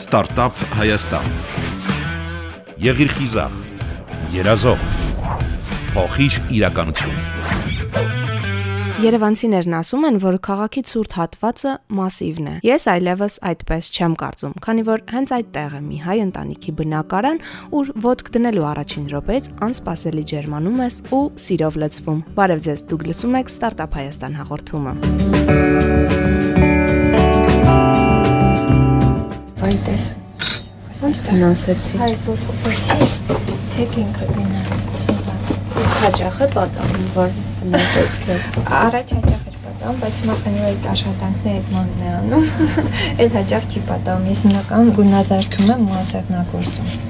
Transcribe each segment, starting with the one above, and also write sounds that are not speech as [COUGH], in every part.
Ստարտափ Հայաստան։ Եղիր խիզախ, երազող, փոխիր իրականություն։ Երևանցիներն ասում են, որ քաղաքի ցուրտ հատվածը մասիվն է։ Ես այլևս այդպես չեմ կարծում, քանի որ հենց այդտեղ է մի հայ ընտանիքի բնակարան, ուր ոդկ դնելու առաջին րոպեից անսպասելի ջերմանում ես ու սիրով լցվում։ Բարև ձեզ, դուք լսում եք Startup Հայաստան հաղորդումը։ վնասեցի։ Այս որ փոխեցի, թե ինքը գնաց սողաց։ Իսկ հաճախ է պատահում, որ վնասես քեզ։ Առաջ հաճախ էր պատահում, բայց հիմա քանի որ այդ աշխատանքները այդ մանն է անում, [LAUGHS] այդ հաճախ չի պատահում։ Ես հիմնականում գունազարդում եմ ու ասեղնագործում։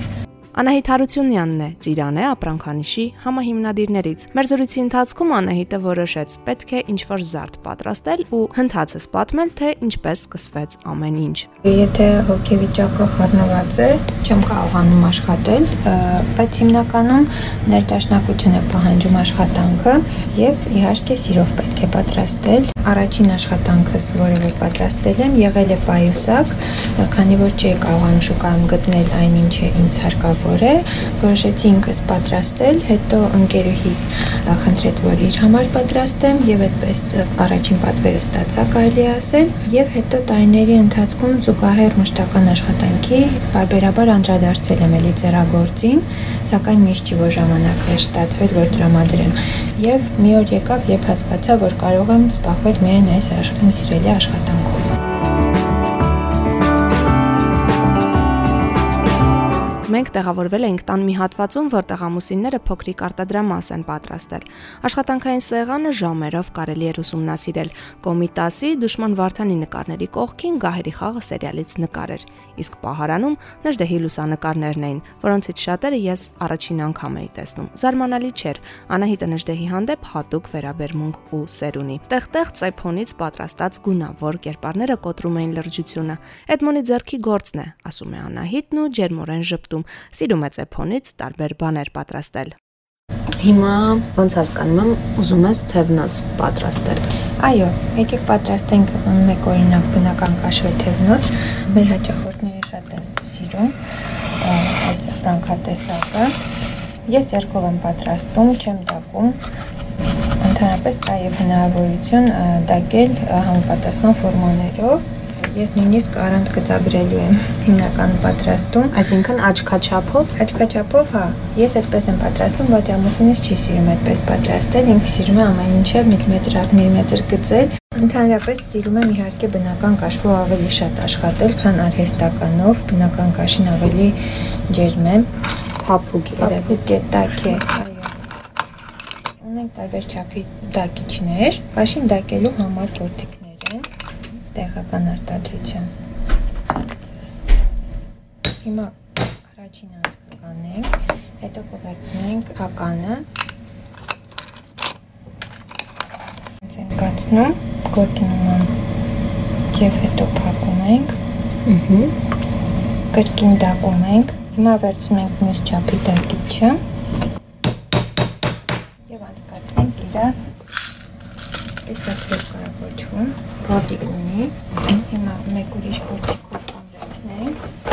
Անահիտ Հարությունյանն է Ծիրան է ապրանքանիշի համահիմնադիրներից։ Մեր զրույցի ընթացքում Անահիտը որոշեց պետք է ինչ-որ զարդ պատրաստել ու հնդածս պատմել, թե ինչպես սկսվեց ամեն ինչ։ Եթե հոգեվիճակը խառնված է, չեմ կարողանում աշխատել, բայց հիմնականում ներդաշնակություն է պահանջում աշխատանքը եւ իհարկե սիրով պետք է պատրաստել։ Առաջին աշխատանքս, որը որ պատրաստել եմ, եղել է պայուսակ, քանի որ չի կարողանում շուկայում գտնել այն ինչը ինձ հարկավոր հնարավոր է, որոշեցի ինքս պատրաստել, հետո ընկերուհիս խնդրեց, որ իր համար պատրաստեմ եւ այդպես առաջին պատվերը ստացա կարելի ասել եւ հետո տարիների ընթացքում զուգահեռ մշտական աշխատանքի բարբերաբար անդրադարձել եմ էլի ձեռագործին, սակայն միշտ չի որ ժամանակ էր ստացվել, որ դրամադրեմ։ Եվ մի օր եկավ, երբ հասկացա, որ կարող եմ զբաղվել միայն այս իմ սիրելի աշխատանքով։ Մենք տեղավորվել էինք տան մի հատվածում, որտեղ ամուսինները փոքրիկ արտադրամաս են պատրաստել։ Աշխատանքային սեղանը ժամերով կարելի էր ուսումնասիրել։ Կոմիտասի Դուշման Վարդանի նկարների կողքին Գահերի խաղը սերիալից նկար էր, իսկ պահարանում Նժդեհի լուսանկարներն էին, որոնցից շատերը ես առաջին անգամ էի տեսնում։ Զարմանալի չէր, Անահիտը Նժդեհի հանդեպ հատուկ վերաբերմունք ու սեր ունի։ Տեղ-տեղ ծեփոնից պատրաստած գունավոր կերպարները կոտրում էին լրջությունը։ Էդմոնի ձեռքի գործն է, ասում է Անահիտն ու ջերմորեն ժպտում Սիրում է ծեփոնից տարբեր բաներ պատրաստել։ Հիմա ոնց հասկանում եմ, ուզում ես թևնոց պատրաստել։ Այո, եկեք պատրաստենք մեկ օրինակ բնական կաշվե թևնոց։ Մեր հաճախորդները շատ են սիրում այս բանկատեսակը։ Ես ձեռքով եմ պատրաստում, չեմ դակում։ Ընդհանրապես կա եւ հնարավորություն դակել համապատասխան ֆորմաներով Ես նույնիսկ առանց գծագրելու եմ հիմնական պատրաստում, այսինքն աչքաչափով։ Աչքաչափով, հա։ Ես այդպես եմ պատրաստում, բայց ամուսինս չի սիրում այդպես պատրաստել, ինքը սիրում է ամեն ինչը միլիմետր առ միլիմետր գծել։ Ընդհանրապես սիրում եմ իհարկե բնական կաշվով ավելի շատ աշխատել, քան արհեստականով, բնական կաշին ավելի ջերմ է։ Փափուկ է, փափուկ է, տաք է, այո։ Ունենք տարբեր չափի դակիչներ, կաշին դակելու համար գործիք տեղական արտադրության։ Հիմա առաջին անցքը կանենք, հետո կվերցնենք հականը։ Հենց ենք կացնում, գոտնում ենք եւ հետո փակում ենք։ Կրկին դակում ենք։ Հիմա վերցնում ենք մյուս չափի դակիչը։ Եվ անցկացնենք իրը Այսպես կարողություն ոդիկ ունի։ Հիմա մեկ ուրիշ գործիքով ամրացնենք։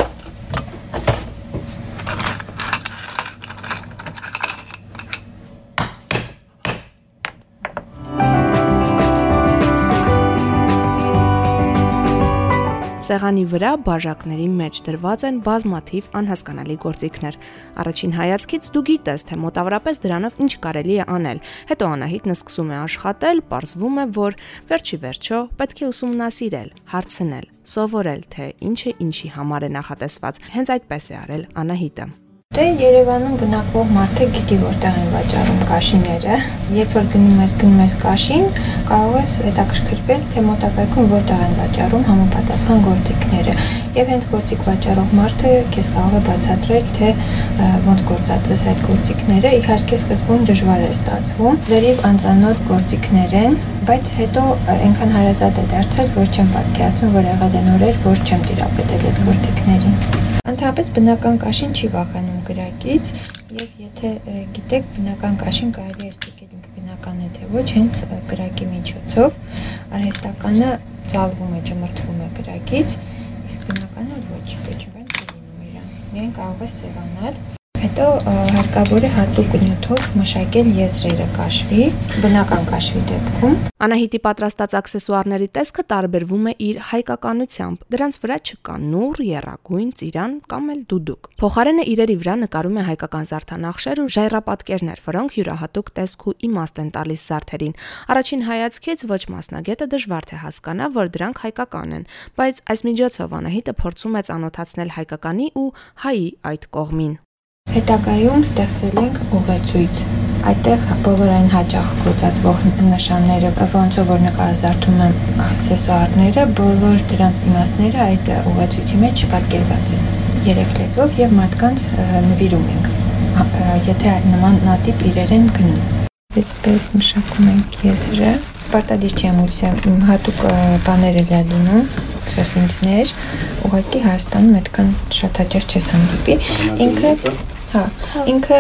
Սեղանի վրա բաժակների մեջ դրված են բազմաթիվ անհասկանալի գործիքներ։ Առաջին հայացքից դու գիտես, թե մոտավորապես դրանով ինչ կարելի է անել։ Հետո Անահիտն սկսում է աշխատել, ողջվում է, որ վերջի վերջո պետք է ուսումնասիրել, հարցնել, սովորել, թե ինչը ինչի համար է նախատեսված։ Հենց այդպես է արել Անահիտը։ Դե Երևանում բնակվող մարդը գիտի որտեղ են վաճառում կաշիները։ Երբ որ գնում ես գնում ես կաշին, կարող ես հետաքրքրվել, թե մոտակայքում որտեղ են վաճառում համապատասխան գործիքները։ Եվ հենց գործիք վաճառող մարդը քեզ կարող է բացատրել, թե ոնց գործածես այդ գործիքները։ Իհարկե սկզբում դժվար է ստացվում, վերիվ անծանոթ գործիքներ են, բայց հետո այնքան հարազատ է դարձել, որ չեմ պատկերացնում, որ եղել են օրեր, որ չեմ տիրապետել այդ գործիքներին։ Ընդհանրապես բնական կաշին չի վախենում գրակից եւ եթե գիտեք բնական կաշին կարելի է ստիպել ինքը բնական է թե ոչ հենց գրակի միջոցով արհեստականը ցալվում է, ճմրթվում է գրակից, իսկ բնականը ոչ, ոչ միայն կարող է սևանալ Հետո հարկավոր է հատուկ նյութով մշակել եզրերը կաշվի, բնական կաշվի դեպքում։ Անահիտի պատրաստած աքսեսուարների տեսքը տարբերվում է իր հայկականությամբ։ Դրանց վրա չկա նուռ, երակույն, ծիրան կամ էլ դուդուկ։ Փոխարենը իրերի վրա նկարում է հայկական զարդանախշեր ու ժայռապատկերներ, որոնք յուրահատուկ տեսք ու իմաստ են տալիս զարդերին։ Առաջին հայացքից ոչ մասնագետը դժվար թե հասկանա, որ դրանք հայկական են, բայց այս միջոցով Անահիտը փորձում է ծանոթացնել հայկականի ու հայի այդ կողմին։ Հետագայում ստեղծել ենք ուղեցույց։ Այդտեղ բոլոր այն հաճախ գործածվող նշանները, ոնցով որ նկարազարդում եմ աքսեսուարները, բոլոր դրանց իմաստները այդ ուղեցույցի մեջ պատկերված են։ Երեք լեզվով եւ մարդկանց նվիրում ենք։ Եթե նման նատիպ իրեր են գնում։ Այսպես մշակում ենք եզրը։ Պարտադիր չի էմուլսիա հատուկ բաներ էլ լինում, սոսինցներ, ուղղակի Հայաստանում այդքան շատ հաճախ չես հանդիպի։ Ինքը Հա, ինքը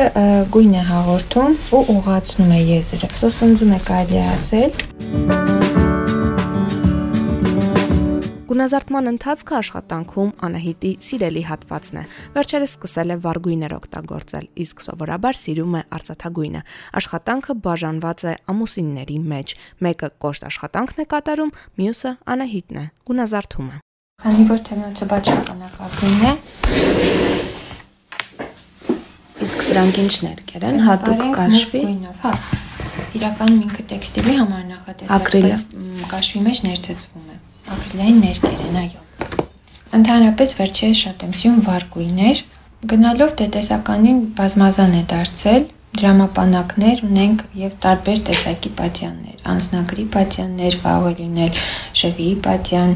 գույն է հաղորդում ու ուղացնում է եզրը։ Սոսնձում է կարելի ասել։ Գունազարդման ընթացքը աշխատանքում Անահիտի սիրելի հատվածն է։ Վերջերս սկսել է վարգույներ օգտագործել, իսկ սովորաբար սիրում է արծաթագույնը։ Աշխատանքը բաժանված է ամուսինների մեջ։ Մեկը կոշտ աշխատանքն է կատարում, մյուսը Անահիտն է։ Գունազարդում է։ Քանի որ թեմոցը բաժանակագույն է, Իսկ սրանք ինչներ կերեն, հատուկ կաշվի։ Հա։ Իրականում ինքը տեքստիլի համար նախատեսված, բայց կաշվի մեջ ներծծվում է։ Ակրիլային ներկեր են, այո։ Ընդհանրապես վերջերս շատ եմ սիրում վարկույներ։ Գնալով տետեսականին բազմազան է դարձել, դրամապանակներ ունենք եւ տարբեր տեսակի պատյաններ, անձնագրի պատյաններ կարող է լինել, շվի պատյան,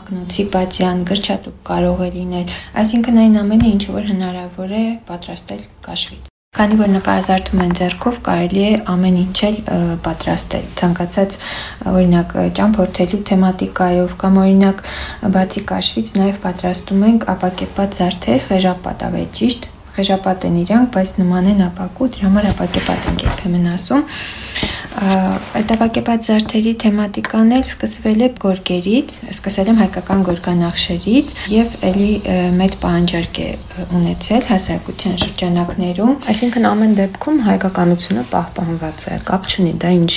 ակնոցի պատյան, գրչատուկ կարող է լինել, այսինքն այն ամենը, ինչ որ հնարավոր է պատրաստել կաշվից։ Քանի որ նկարազարդում են ձեռքով, կարելի է ամեն ինչ էլ պատրաստել։ Ցանկացած օրինակ ճամփորդելու թեմատիկայով կամ օրինակ բացի կաշվից նաև պատրաստում ենք ապակեպած զարդեր, խեժապատ ավելի ճիշտ, խեժապատ են իրանք, բայց նման են ապակու, դրա համար ապակեպատ ենք երբեմն ասում։ Այդ ապակեպած զարդերի թեմատիկան էլ սկսվել է գորգերից, սկսել եմ հայկական գորգանախշերից եւ ելի մեծ պահանջարկ է ունեցել հասարակության շրջանակներում։ Այսինքն ամեն դեպքում հայկականությունը պահպանված է, կապ չունի դա ինչ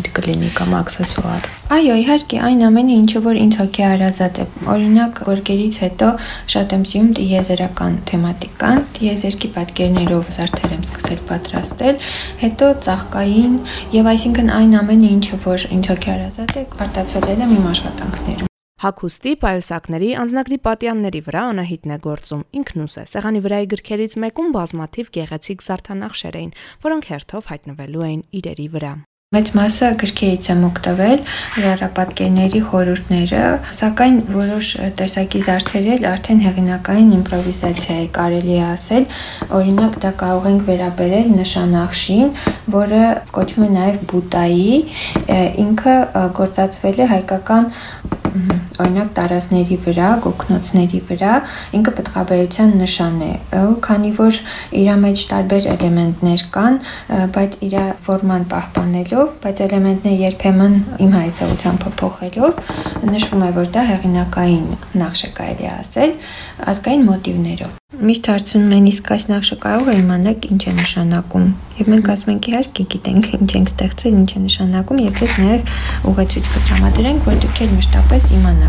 իր կլինի կամ աքսեսուար։ Այո, իհարկե, այն ամենը, ինչը որ ինձ հոգի հարազատ է։ Օրինակ, գորգերից հետո շատ եմ սիրում դիեզերական թեմատիկան, դիեզերքի պատկերներով զարդեր եմ սկսել պատրաստել, հետո ծաղկային եւ այսինքն այն ամենը, ինչը որ ինձ հոգի հարազատ է, արտացոլել եմ իմ աշխատանքներում։ Հակոստի պայուսակների անznագրի պատյանների վրա Անահիտն է գործում։ Ինքնուս է։ Սեղանի վրայի գրքերից մեկում բազմաթիվ գեղեցիկ զարդանախշեր էին, որոնք հերթով հայտնվելու էին իրերի վրա։ Մեծ մասը գրքերից եմ օգտվել, հրապատկերների խորհուրդները, սակայն որոշ տեսակի զարդեր էլ արդեն հեղինակային իմպրովիզացիա է կարելի է ասել։ Օրինակ դա կարող ենք վերաբերել նշանախշին, որը կոչվում է նաև բուտայի, ինքը գործածվել է հայկական օրինակ տարազների վրա, գոքնոցների վրա, ինքը պտղաբերության նշան է։ Քանի որ իր մեջ տարբեր էլեմենտներ կան, բայց իր ֆորման պահպանելով, բայց էլեմենտները երբեմն իմ հայցողությամբ փոփոխելով, նշվում է, որ դա հեղինակային նախշ է կարելի ասել, ազգային մոտիվներով։ Միշտ հարցնում են իսկ այս նախշը կարող է իմանալ ինչ է նշանակում։ Եվ մենք ասում ենք իհարկե գիտենք ինչ ենք ստեղծել, ինչ է նշանակում եւ ցես նաեւ ուղեցույց կտրամադրենք, որ դուք էլ մշտապես իմանաք։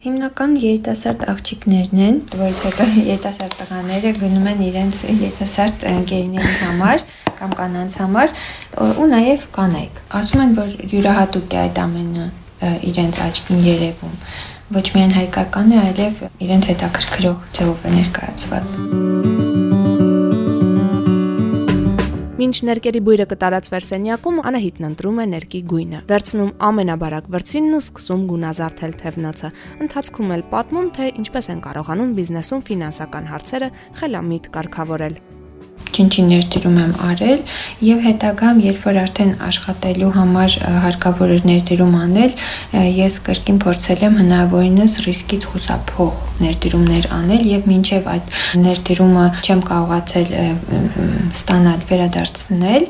Հիմնական երիտասարդ աղջիկներն են, որից հետո երիտասարդ տղաները գնում են իրենց երիտասարդ ընկերների համար կամ կանանց համար ու նաև կանայք։ Ասում են, որ յուրահատուկ է այդ ամենը իրենց աչքին երևում ոչ միայն հայկական է, այլև իրենց հետաքրքրող ձևով է ներկայացված։ Մինչ ներկերի բույրը կտարածվեր սենյակում, Անահիտն ընտրում է ներկի գույնը։ Վերցնում ամենաբարակ վրցինն ու սկսում գունազարդել թևնոցը։ Ընթացքում էլ պատմում, թե ինչպես են կարողանում բիզնեսում ֆինանսական հարցերը խելամիտ կարգավորել։ ոչինչի ներդրում եմ արել եւ հետագամ երբ որ արդեն աշխատելու համար հարկավոր էր ներդրում անել, ես կրկին փորձել եմ հնարավորինս ռիսկից խուսափող ներդրումներ անել եւ մինչեւ այդ ներդրումը չեմ կարողացել ստանալ վերադարձնել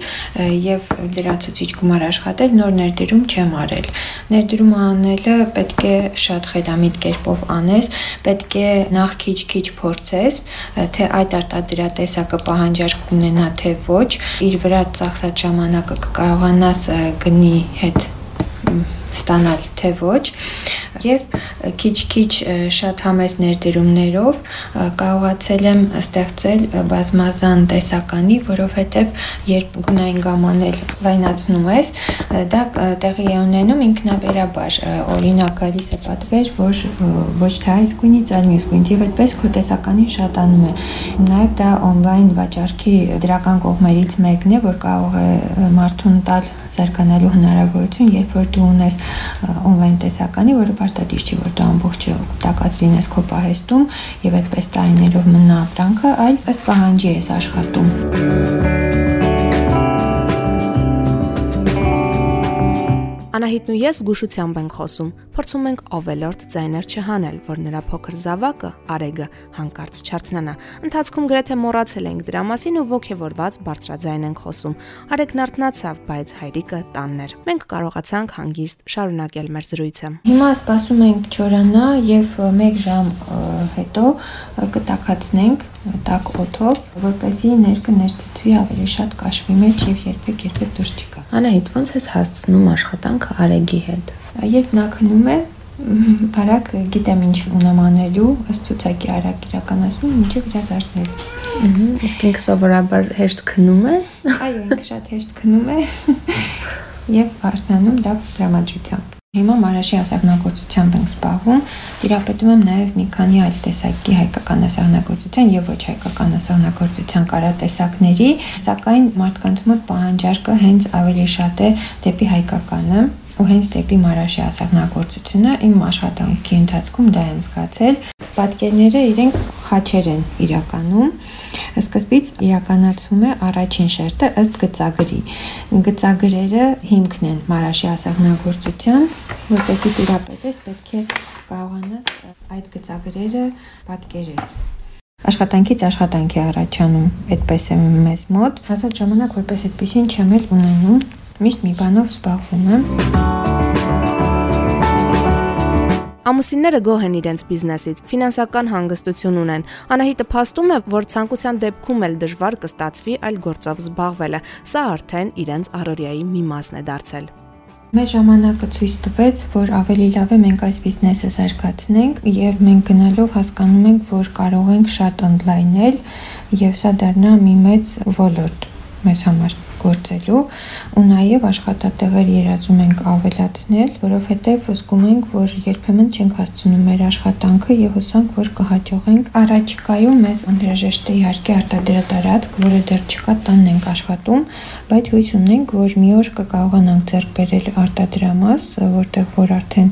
եւ լրացուցիչ գումար աշխատել, նոր ներդրում չեմ արել։ Ներդրումը անելը պետք է շատ խելամիտ կերպով անես, պետք է նախ քիչ-քիչ փորձես, թե այդ արտադրատեսակը պահանջարկ կունենա թե ոչ, իր վրա ծախսած ժամանակը կկարողանաս գնի հետ ստանալ թե ոչ եւ քիչ-քիչ շատ համեզ ներդրումներով կարողացել եմ ստեղծել բազմազան տեսականի, որովհետեւ երբ գունային գամանել լայնացնում ես, դա տեղի է ունենում ինքնաբերաբար։ Օրինակ գալիս է պատվեր, որ ոչ թե այս գույնից, այլ մյուս գույնից եւ այդպես քո տեսականին շատանում է։ Նաեւ դա on-line վաճառքի դրական կողմերից մեկն է, որ կարող է մարդուն տալ զարգանալու հնարավորություն, երբ որ դու ունես on-line տեսականի, որը պարտադիր չի, որ դու ամբողջը օգտակած լինես քո պահեստում եւ այդպես տարիներով մնա ապրանքը, այլ ըստ պահանջի ես աշխատում։ Անահիտն ու ես զգուշությամբ ենք խոսում, փորձում ենք ավելորդ ձայներ չհանել, որ նրա փոքր զավակը, Արեգը, հանկարծ չարթնանա։ Ընթացքում գրեթե մոռացել ենք դրա մասին ու ողջևորված բարձրաձայն ենք խոսում։ Արեգն արթնացավ, բայց հայրիկը տանն էր։ Մենք կարողացանք հանգիստ շարունակել մեր զրույցը։ Հիմա սպասում ենք չորանա եւ 1 ժամ հետո կտակացնենք տաք օդով, որպեսզի ներկը ներծծվի ավելի շատ կաշվի մեջ եւ երբեք երբեք դուրս չգա։ Անահիտ, ո՞նց ես հասցնում աշխատանքը Արեգի հետ։ Երբ նա քնում է, բարակ գիտեմ ինչ ունեմ անելու, ըստ ցուցակի արագ իրականացնում, ինչեւ իրաց արտնել։ Իսկ ինքը սովորաբար հեշտ քնում է։ Այո, ինքը շատ հեշտ քնում է [LAUGHS] եւ արտանում դա դրամատրությամբ։ Հիմա Մարաշի ասեղնագործությամբ ենք զբաղվում։ Տիրապետում եմ նաև մի քանի այլ տեսակի հայկական ասեղնագործության եւ ոչ հայկական ասեղնագործության կարատեսակների, սակայն մարդկանց մոտ պահանջարկը հենց ավելի շատ է դեպի հայկականը ու հենց դեպի Մարաշի ասեղնագործությունը իմ աշխատանքի ընթացքում դա եմ զգացել։ Պատկերները իրենք խաչեր են իրականում։ Սկզբից իրականացում է առաջին շերտը ըստ գծագրի։ Գծագրերը հիմքն են Մարաշի ասեղնագործության, որպեսզի տիրապետես պետք է կարողանաս այդ գծագրերը պատկերես աշխատանքից աշխատանք է առաջանում այդպես է մեզ մոտ հասած ժամանակ որպես այդպեսին չեմ էլ ունենում միշտ մի բանով զբաղվում եմ։ Ամուսինները գոհ են իրենց բիզնեսից, ֆինանսական հանգստություն ունեն։ Անահիտը փաստում է, որ ցանկության դեպքում էլ դժվար կստացվի այլ գործով զբաղվելը։ Սա արդեն իրենց առօրյայի մի մասն է դարձել։ Մեր ժամանակը ցույց տվեց, որ ավելի լավ է մենք այս բիզնեսը զարգացնենք եւ մենք գնալով հասկանում ենք, որ կարող ենք շատ ընդլայնել եւ սա դառնա մի մեծ ոլորտ մեզ համար գործելու ու նաև աշխատատեղեր երազում ենք ավելացնել, որովհետև զգում ենք, որ երբեմն չենք հասցնում մեր աշխատանքը եւ հուսանք, որ կհաջողենք առաջիկայում մեզ անհրաժեշտ է իհարկե արտադրատարածք, որը դեռ չկա, տանն ենք աշխատում, բայց հույս ունենք, որ մի օր կկարողանանք ձեռք բերել արտադրամաս, որտեղ որ արդեն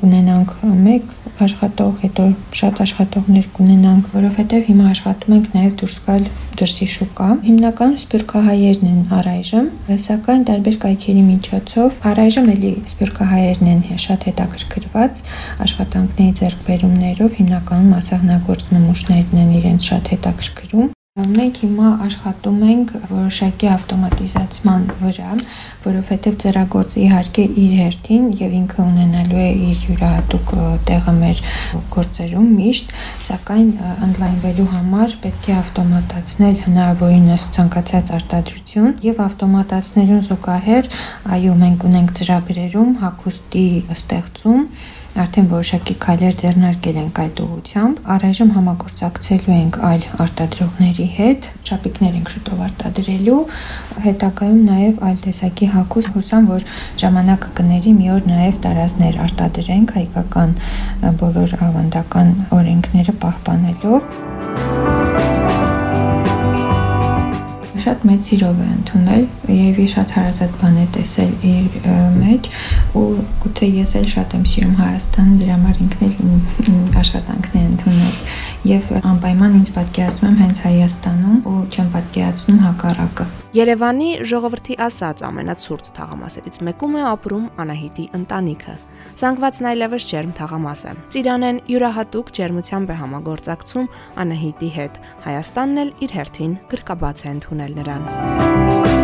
կունենանք մեկ աշխատող, հետո շատ աշխատողներ կունենանք, որովհետև հիմա աշխատում ենք նաև դուրս գալ դրսի շուկա։ Հիմնականում սփյուռքահայերն են առայժմ, սակայն տարբեր կայքերի միջոցով առայժմ էլի սփյուռքահայերն են շատ հետաքրքրված աշխատանքների ձեռքբերումներով, հիմնականում մասաղնագործ նմուշներն են իրենց շատ հետաքրքրում Մենք հիմա աշխատում ենք որոշակի ավտոմատիզացման վրա, որովհետև ծերագործը իհարկե իր հերթին եւ ինքը ունենալու է իր յուրահատուկ տեղը մեր գործերում միշտ, սակայն ընդլայնվելու համար պետք է ավտոմատացնել հնարավորինս ցանկացած արտադրություն եւ ավտոմատացնելուն զուգահեռ այո մենք ունենք ծրագրերում հակոստի ստեղծում արդեն որոշակի քայլեր ձեռնարկել ենք այդ ուղղությամբ։ Առայժմ համագործակցելու ենք այլ արտադրողների հետ, շապիկներ ենք շուտով արտադրելու, հետագայում նաև այլ տեսակի հագուստ հուսամ, որ ժամանակը կների մի օր նաև տարազներ արտադրենք հայկական բոլոր ավանդական օրենքները պահպանելով շատ մեծ սիրով է ընդունել եւ ես շատ հարազատ բան է տեսել իր մեջ ու գուցե ես էլ շատ եմ սիրում Հայաստան, դրա համար ինքն էլ աշխատանքն է ընդունել եւ անպայման ինձ պատկերացնում եմ հենց Հայաստանում ու չեմ պատկերացնում հակառակը։ Երևանի ժողովրդի ասած ամենացուրտ թաղամասերից մեկում է ապրում Անահիտի ընտանիքը։ Զանգվածն այլևս ջերմ թաղամաս է։ Ծիրանեն յուրահատուկ ջերմությամբ է համագործակցում Անահիտի հետ։ Հայաստանն էլ իր հերթին գրկաբաց է ընդունել նրան։